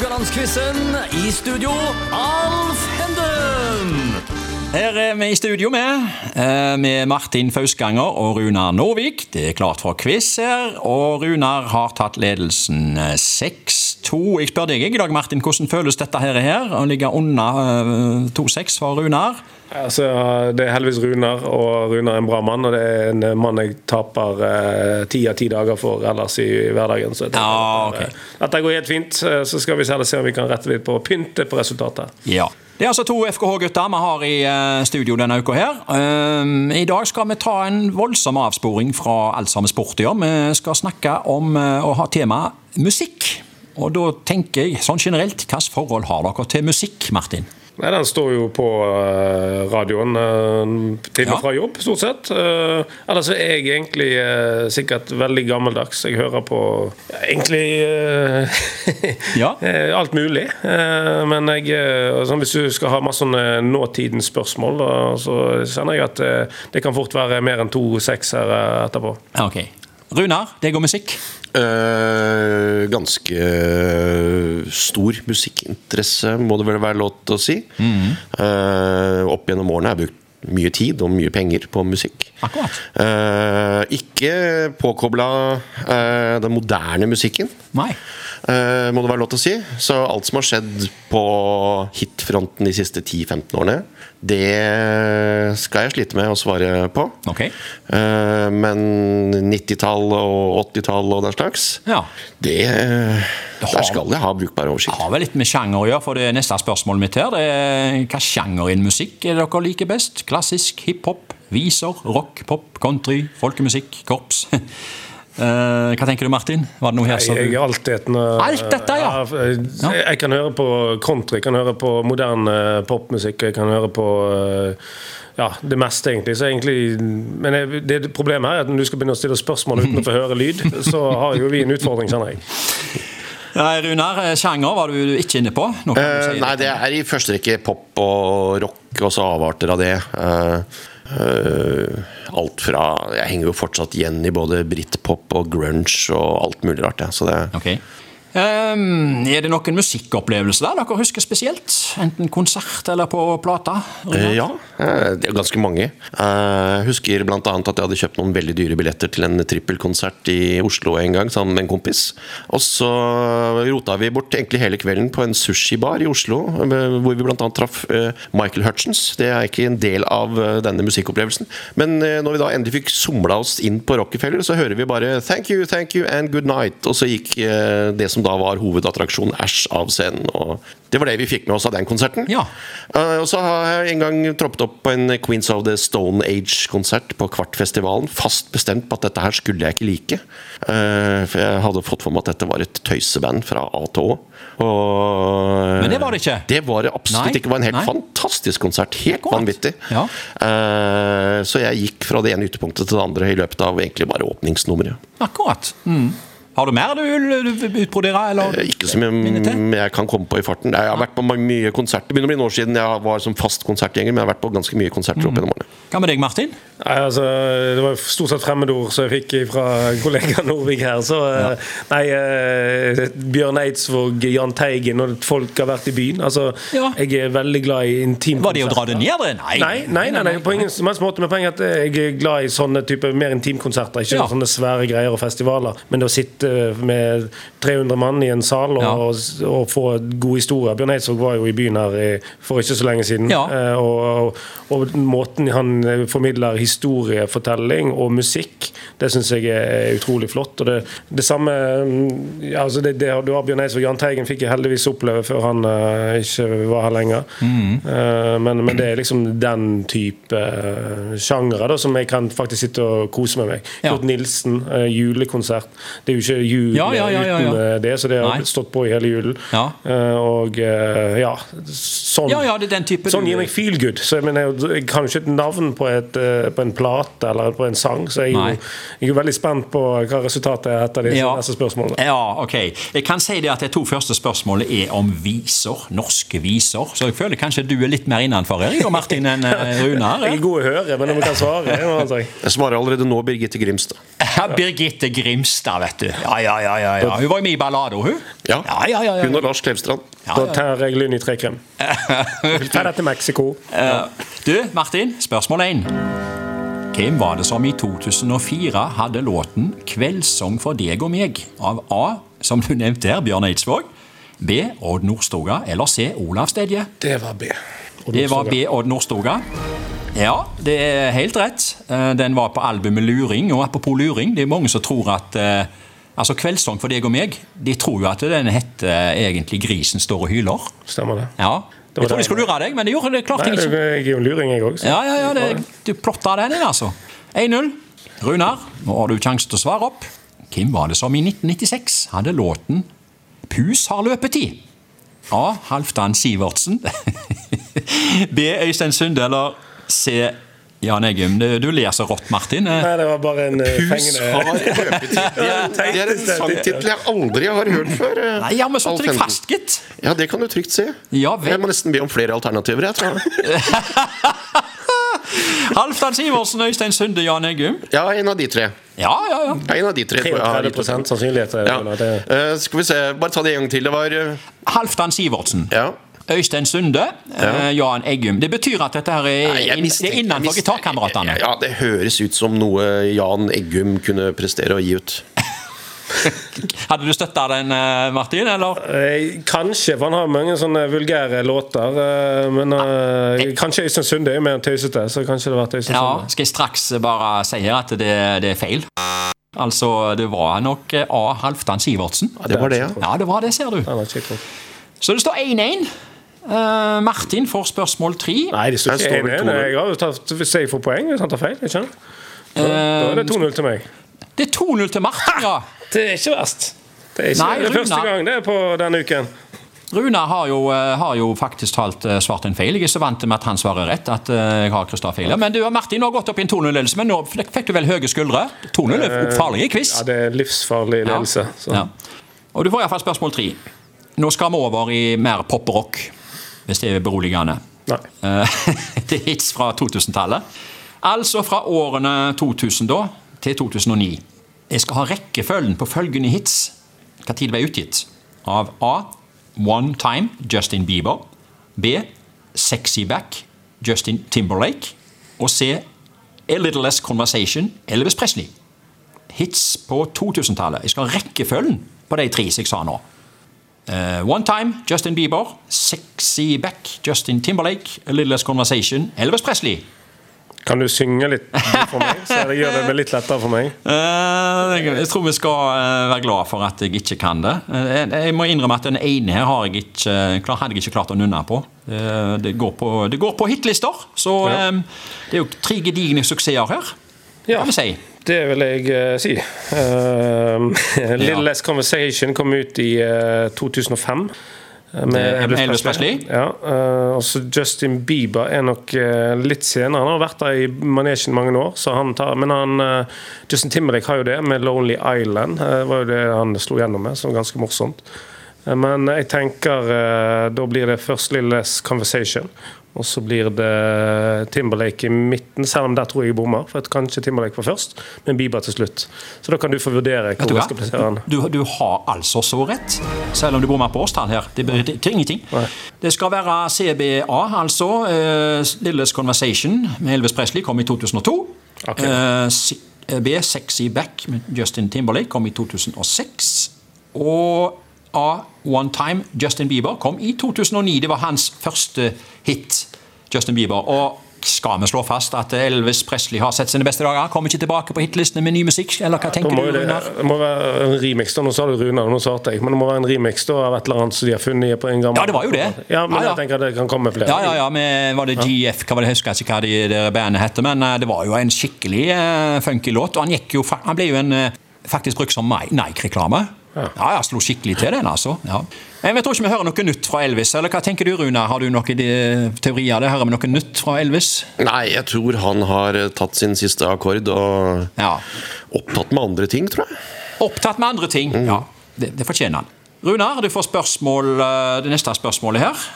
Rogalandsquizen. I studio, Alf Henden. Her er vi i studio med, eh, med Martin Fausganger og Runar Nåvik. Det er klart for quiz her, og Runar har tatt ledelsen eh, 6-2. Jeg spør deg i dag, Martin, hvordan føles dette her, her å ligge under eh, 2-6 for Runar? Altså, det er heldigvis Runar, og Runar er en bra mann. Og det er en mann jeg taper eh, ti av ti dager for ellers i hverdagen. Så jeg tenker Ja, at, ok. eh, dette går helt fint. Eh, Så skal vi se om vi kan rette litt på pynte på resultatet. Ja. Det er altså to FKH-gutter vi har i eh, studio denne uka her. I dag skal vi ta en voldsom avsporing fra alt som er sport i år. Vi skal snakke om eh, å ha tema musikk. Og da tenker jeg sånn generelt, hvilket forhold har dere til musikk, Martin? Nei, Den står jo på eh, radioen eh, til og fra jobb, stort sett. Eh, Ellers er jeg egentlig sikkert veldig gammeldags. Jeg hører på egentlig Ja. alt mulig. Men jeg, sånn, hvis du skal ha masse sånne nåtidens spørsmål, så kjenner jeg at det kan fort være mer enn to seksere etterpå. Ok. Runar, deg og musikk? Eh, ganske eh, stor musikkinteresse, må det vel være lov til å si. Eh, opp gjennom årene har jeg brukt mye tid og mye penger på musikk. Akkurat. Eh, ikke påkobla eh, den moderne musikken. Nei. eh, må det være lov til å si. Så alt som har skjedd på hitfronten de siste 10-15 årene, det skal jeg slite med å svare på. Okay. Eh, men 90-tall og 80-tall og den slags, Ja. det Der skal jeg ha brukbar Det har vel litt med sjanger å gjøre, for det neste spørsmålet mitt her, det er hva sjanger innen musikk er det dere liker best? Klassisk, hiphop, viser, rock, pop, country, folkemusikk, korps? Uh, hva tenker du, Martin? Var det noe her som Jeg, er altetende Alt dette, ja. jeg, jeg kan høre på country, jeg kan høre på moderne popmusikk, jeg kan høre på eh, ja, det meste, egentlig. Så egentlig men det, det problemet her er at når du skal begynne å stille spørsmål uten å få høre lyd, så har jo vi en utfordring, kjenner jeg. Nei, Runar, eh, sjanger var du ikke inne på? Eh, si nei, det er i første rekke pop og rock, og så avarter av det. Uh, Uh, alt fra Jeg henger jo fortsatt igjen i både britpop og grunge og alt mulig rart. Ja. Så det, Ok. Ehm, er det noen musikkopplevelse der dere husker spesielt? Enten konsert eller på plata? Eh, Ja, eh, det er ganske mange. Eh, Jeg husker bl.a. at jeg hadde kjøpt noen veldig dyre billetter til en trippelkonsert i Oslo en gang sammen med en kompis. Og så rota vi bort egentlig hele kvelden på en sushibar i Oslo, hvor vi bl.a. traff Michael Hutchins. Det er ikke en del av denne musikkopplevelsen. Men når vi da endelig fikk somla oss inn på Rockefeller, så hører vi bare 'thank you, thank you and good night'. Og så gikk det som da var hovedattraksjonen Æsj av scenen. Og det var det vi fikk med oss av den konserten. Ja. Uh, og så har jeg en gang troppet opp på en Queens of the Stone Age-konsert på Kvartfestivalen. Fast bestemt på at dette her skulle jeg ikke like. Uh, for jeg hadde fått for meg at dette var et tøyseband fra A til Å. Og, Men det var det ikke? Det var det absolutt Nei, ikke. Det var en helt nei. fantastisk konsert. Helt vanvittig. Ja. Uh, så jeg gikk fra det ene ytterpunktet til det andre i løpet av egentlig bare åpningsnummeret. Akkurat. Mm. Har du mer du vil utbrodere? Eller? Eh, Ikke som jeg, jeg kan komme på i farten. Jeg har vært på mye konserter. Det begynner å bli noen år siden jeg var som fast konsertgjenger, men jeg har vært på ganske mye konserter opp gjennom årene. Hva med deg, Martin? Nei, altså, det var stort sett fremmedord som jeg fikk fra kollega Norvik her. Så ja. nei, eh, Bjørn Eidsvåg, Jahn Teigen og folk har vært i byen. Altså, Ja. jeg er veldig glad i intimkonserter. Var det å dra det ned? Nei. Nei, nei, nei, nei, på ingen som helst måte. Men poenget er at jeg er glad i sånne type mer intimkonserter. Ikke Ja. sånne svære greier og festivaler. Men det å sitte med 300 mann i en sal og, Ja. og, og få gode historier. Bjørn Eidsvåg var jo i byen her i, for ikke så lenge siden. Ja. Eh, og, og, måten han eh, formidler historiefortelling og musikk, det syns jeg er utrolig flott. Og det, det samme mm, altså det, det, Du har Bjørn Eidsvåg. Jahn Teigen fikk jeg heldigvis oppleve før han eh, ikke var her lenger. Eh, men, men det er liksom den type uh, sjangere da, som jeg kan faktisk sitte og kose meg med. Ja. Kurt Nilsen, eh, julekonsert. Det er jo ikke jul Ja, ja, ja, ja, ja. uten eh, det, så det har Nei. stått på i hele julen. Ja. Eh, og eh, ja, sånn Ja, ja, det er den type Sånn du- gir meg feel good. Så jeg, mener, jeg kan jo ikke et navn på, et, på en plate eller på en sang, så jeg, jo- jeg er jo veldig spent på hva resultatet er etter disse Ja. neste spørsmålene. Ja, ok. Jeg kan si det at de to første spørsmålene er om viser. Norske viser. Så jeg føler kanskje du er litt mer innenfor her, og Martin, enn Runar. Jeg er god å høre, men om jeg kan svare er. Jeg svarer allerede nå Birgitte Grimstad. Ja, Birgitte Grimstad, vet du. Ja, ja, ja, ja, ja. Hun var jo med i Ballado, hun. Ja. ja, ja, ja, ja. Hun og Lars Klevstrand. Ja, Da ja. tar jeg Lynn i trekrem. Ta det til Mexico. Eh, Du, Martin, spørsmål én. Hvem var det som i 2004 hadde låten 'Kveldssang for deg og meg' av A, som du nevnte her, Bjørn Eidsvåg, B. Odd Nordstoga eller C. Olav Stedje? Det var B. Det var B. Odd Nordstoga. Ja, det er helt rett. Eh, Den var på albumet Luring. Og apropos luring, det er mange som tror at eh, Altså, 'Kveldssang for deg og meg', de tror jo at den heter egentlig 'Grisen står og hyler'. Stemmer det. Ja. Det Jeg trodde de skulle lure deg, men det gjorde det klart Nei, ikke. jeg er jo luring, jeg òg. Ja, ja, ja, det, du plotta den inn, altså. 1-0. Runar, nå har du sjansen til å svare opp. Hvem var det som i 1996 hadde låten 'Pus har løpetid'? A. Halvdan Sivertsen. B. Øystein Sunde eller C. Jan Eggum. Du, du ler så rått, Martin. Eh, Nei, det var bare en Pus fengende har løpetid. Det er en sangtittel jeg aldri har hørt før. eh, Nei, ja, men så trykk fast, gitt. Ja, det kan du trygt se. Ja. Jeg må nesten be om flere alternativer. jeg tror Halvdan Sivertsen, Øystein Sunde, Jan Eggum. Ja, en av de tre. Ja, ja, ja. Ja, En av de tre tror jeg har 33 gitt ut. sannsynlighet. Ja. Uh, Eh, skal vi se, bare ta det en gang til. Det var uh... Halvdan Sivertsen. Ja. Øystein Sunde, eh, Jan Eggum. Det betyr at dette her er, Nei, mistenker, det er innenfor gitarkameratene. Ja, det høres ut som noe Jan Eggum kunne prestere å gi ut. Hadde du støtta den, eh, Martin? eller? Eh, kanskje, for han har mange sånne vulgære låter. Men Men jeg, kanskje Øystein Sunde er jo mer tøysete, så kanskje det vært Øystein Ja, Sunde. Skal jeg straks bare si her at det, det er feil? Altså, det var nok A. Halvdan Sivertsen. Ja, Det var det, ja. Ja, det var det, ser du. Så det står 1-1. Eh, Martin får spørsmål tre. Nei, det står ikke vel 1-1. 2-0. Jeg har jo tatt Hvis jeg får poeng, hvis han tar feil. Ikke sant? Da, da er det 2-0 til meg. Det er 2-0 til Martin, ja. Det er ikke verst. Det er ikke Nei, det er første gang det er på denne uken. Runa har jo, eh, har jo faktisk talt eh, svart en feil. Jeg er så vant med at han svarer rett. at eh, jeg har Kristoff feil. Men du, Martin, har gått opp i en 2-0-ledelse, men nå fikk du vel høye skuldre? 2-0 er farlig i quiz. Ja, det er livsfarlig ledelse. Så. Ja. Og du får iallfall spørsmål tre. Nå skal vi over i mer pop-rock, hvis det er beroligende. Eh, det er hits fra 2000-tallet. Altså fra årene 2000 da, til 2009. Jeg skal ha rekkefølgen på følgende hits. Hva tid det ble utgitt? Av A. One Time, Justin Bieber. B. Sexy Back, Justin Timberlake. Og C. A Little Less Conversation, Elvis Presley. Hits på 2000-tallet. Jeg skal ha rekkefølgen på de tre som jeg sa nå. Eh, One Time, Justin Bieber. Sexy Back, Justin Timberlake. A Little Less Conversation, Elvis Presley. Kan du synge litt for meg, så det gjør det litt lettere for meg? Uh, jeg tror vi skal eh, være glad for at jeg ikke kan det. Jeg- må innrømme at den ene her har jeg ikke, hadde jeg ikke klart å nunne på. Det, går på det går på hitlister, så Ja. um, det er jo tre gedigne suksesser her, Ja, kan vi si. Det vil jeg uh, si. Uh, Little Less Conversation kom ut i uh, 2005. eh, Eh, med Elvis Presley. Ja, eh, også Justin Bieber er nok eh, litt senere. Han har vært der i manesjen mange år. Så han tar, men han, eh, Justin Timberlake har jo det med 'Lonely Island'. eh, Det var jo det han slo gjennom med, som ganske morsomt. Eh, Men jeg tenker eh, da blir det først Little Less Conversation. Og så blir det Timberlake i midten, selv om der tror jeg jeg bommer. For kanskje Timberlake var først, men Bieber til slutt. Så da kan du få vurdere hvor jeg skal plassere den. Du, du har altså så rett, selv om du bommer på årstall her. Det betyr ingenting. Nei. Det skal være CBA, altså. Uh, Lilles Conversation med Elvis Presley kom i 2002. Okay. Uh, eh, B. Sexy Back med Justin Timberlake kom i 2006. Og A. One Time Justin Bieber kom i 2009. Det var hans første hit, Justin Bieber. Og skal vi slå fast at Elvis Presley har sett sine beste dager? Kommer ikke tilbake på hitlistene med ny musikk? Eller hva tenker du? det, Runar? det må være en remix. da, Nå sa du Runar, nå svarte jeg. Men det må være en remix da, av et eller annet som de har funnet på en gammel Ja, det var jo det. Ja, men Ja, ja. jeg tenker at det kan komme flere. Ja, ja, ja, med, var det GF, hva var det, jeg husker ikke hva de der bandene heter, men eh, det var jo en skikkelig uh, funky låt, og han, jo, han ble jo en, uh, faktisk brukt som Nike-reklame. Ja. ja, slo skikkelig til den, altså. Ja. Jeg tror ikke vi hører noe nytt fra Elvis, eller hva tenker du, Runa? Har du noen eh, teorier av det? Hører vi noe nytt fra Elvis? Nei, jeg tror han har eh, tatt sin siste akkord og Ja. opptatt med andre ting, tror jeg. Opptatt med andre ting. Ja, det, det fortjener han. Runar, du får spørsmål, eh, det neste spørsmålet her.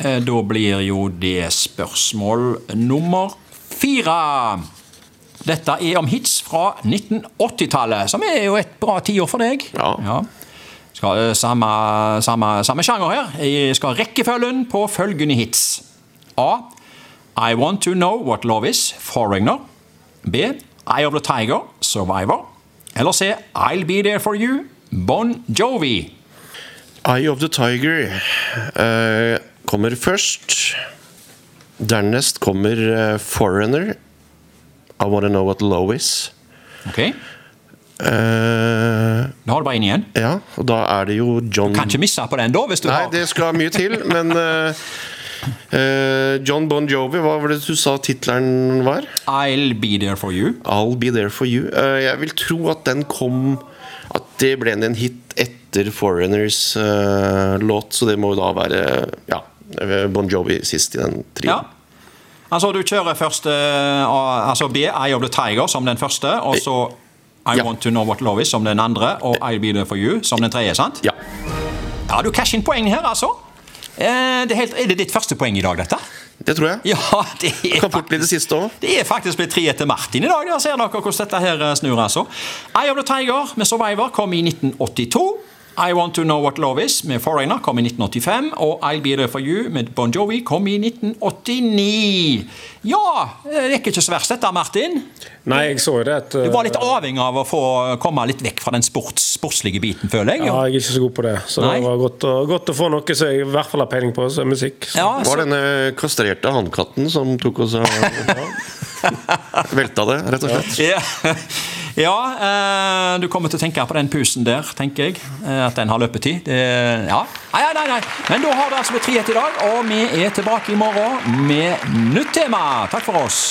Da blir jo det spørsmål nummer fire. Dette er om hits fra 1980-tallet, som er jo et bra tiår for deg. Ja. Skal, eh, samme, samme, samme sjanger her. Jeg skal rekkefølgen på følgende hits. A. I Want To Know What Love Is, Foreigner. B. Eye of the Tiger, Survivor. Eller C. I'll Be There For You, Bon Jovi. Eye of the Tiger uh, kommer først. Dernest kommer uh, Foreigner. I Wanna Know What Low Is. Ok, Uh, Da har du bare én igjen. ja, og da er det jo John Du Kan ikke misse på den, da. hvis du Nei, har... det skal mye til, men uh, uh, John Bon Jovi, hva var det du sa tittelen var? I'll Be There For You. I'll Be There For You. Eh, jeg vil tro at den kom At det ble en hit etter Foreigners eh, låt, så det må jo da være ja, Bon Jovi sist i den Ja. Altså, du kjører først uh, altså B, Eye of the Tiger, som den første, og så I Ja. Want To Know What Love Is som den andre, og I'll Be There For You som den tredje, sant? Ja. Ja, du casher inn poeng her, altså. Eh, det er, helt, er det ditt første poeng i dag, dette? Det tror jeg. Ja, det er, Kan fort bli det siste òg. det er faktisk blitt tre etter Martin i dag. Der ser dere hvordan dette her eh, snur, altså. Eye of the Tiger med Survivor kom i 1982. I Want To Know What Love Is med Foreigner kom i 1985. Og I'll Be There For You med Bon Jovi kom i 1989. Ja, det gikk ikke så verst dette, Martin. Nei, jeg så jo det at Du var litt avhengig av å få komme litt vekk fra den sports, sportslige biten, føler jeg. Ja, jeg er ikke så god på det. Så Nei. det var godt å, godt å få noe som jeg i hvert fall har peiling på, som musikk. Så. Ja, så- var denne kastrerte hannkatten som tok oss av velta det, rett og slett. Ja, ja eh, du kommer til å tenke på den pusen der, tenker jeg. eh, At den har løpetid. Ja. Nei, nei, nei. Men da har det altså blitt frihet i dag, og vi er tilbake i morgen med nytt tema. Takk for oss.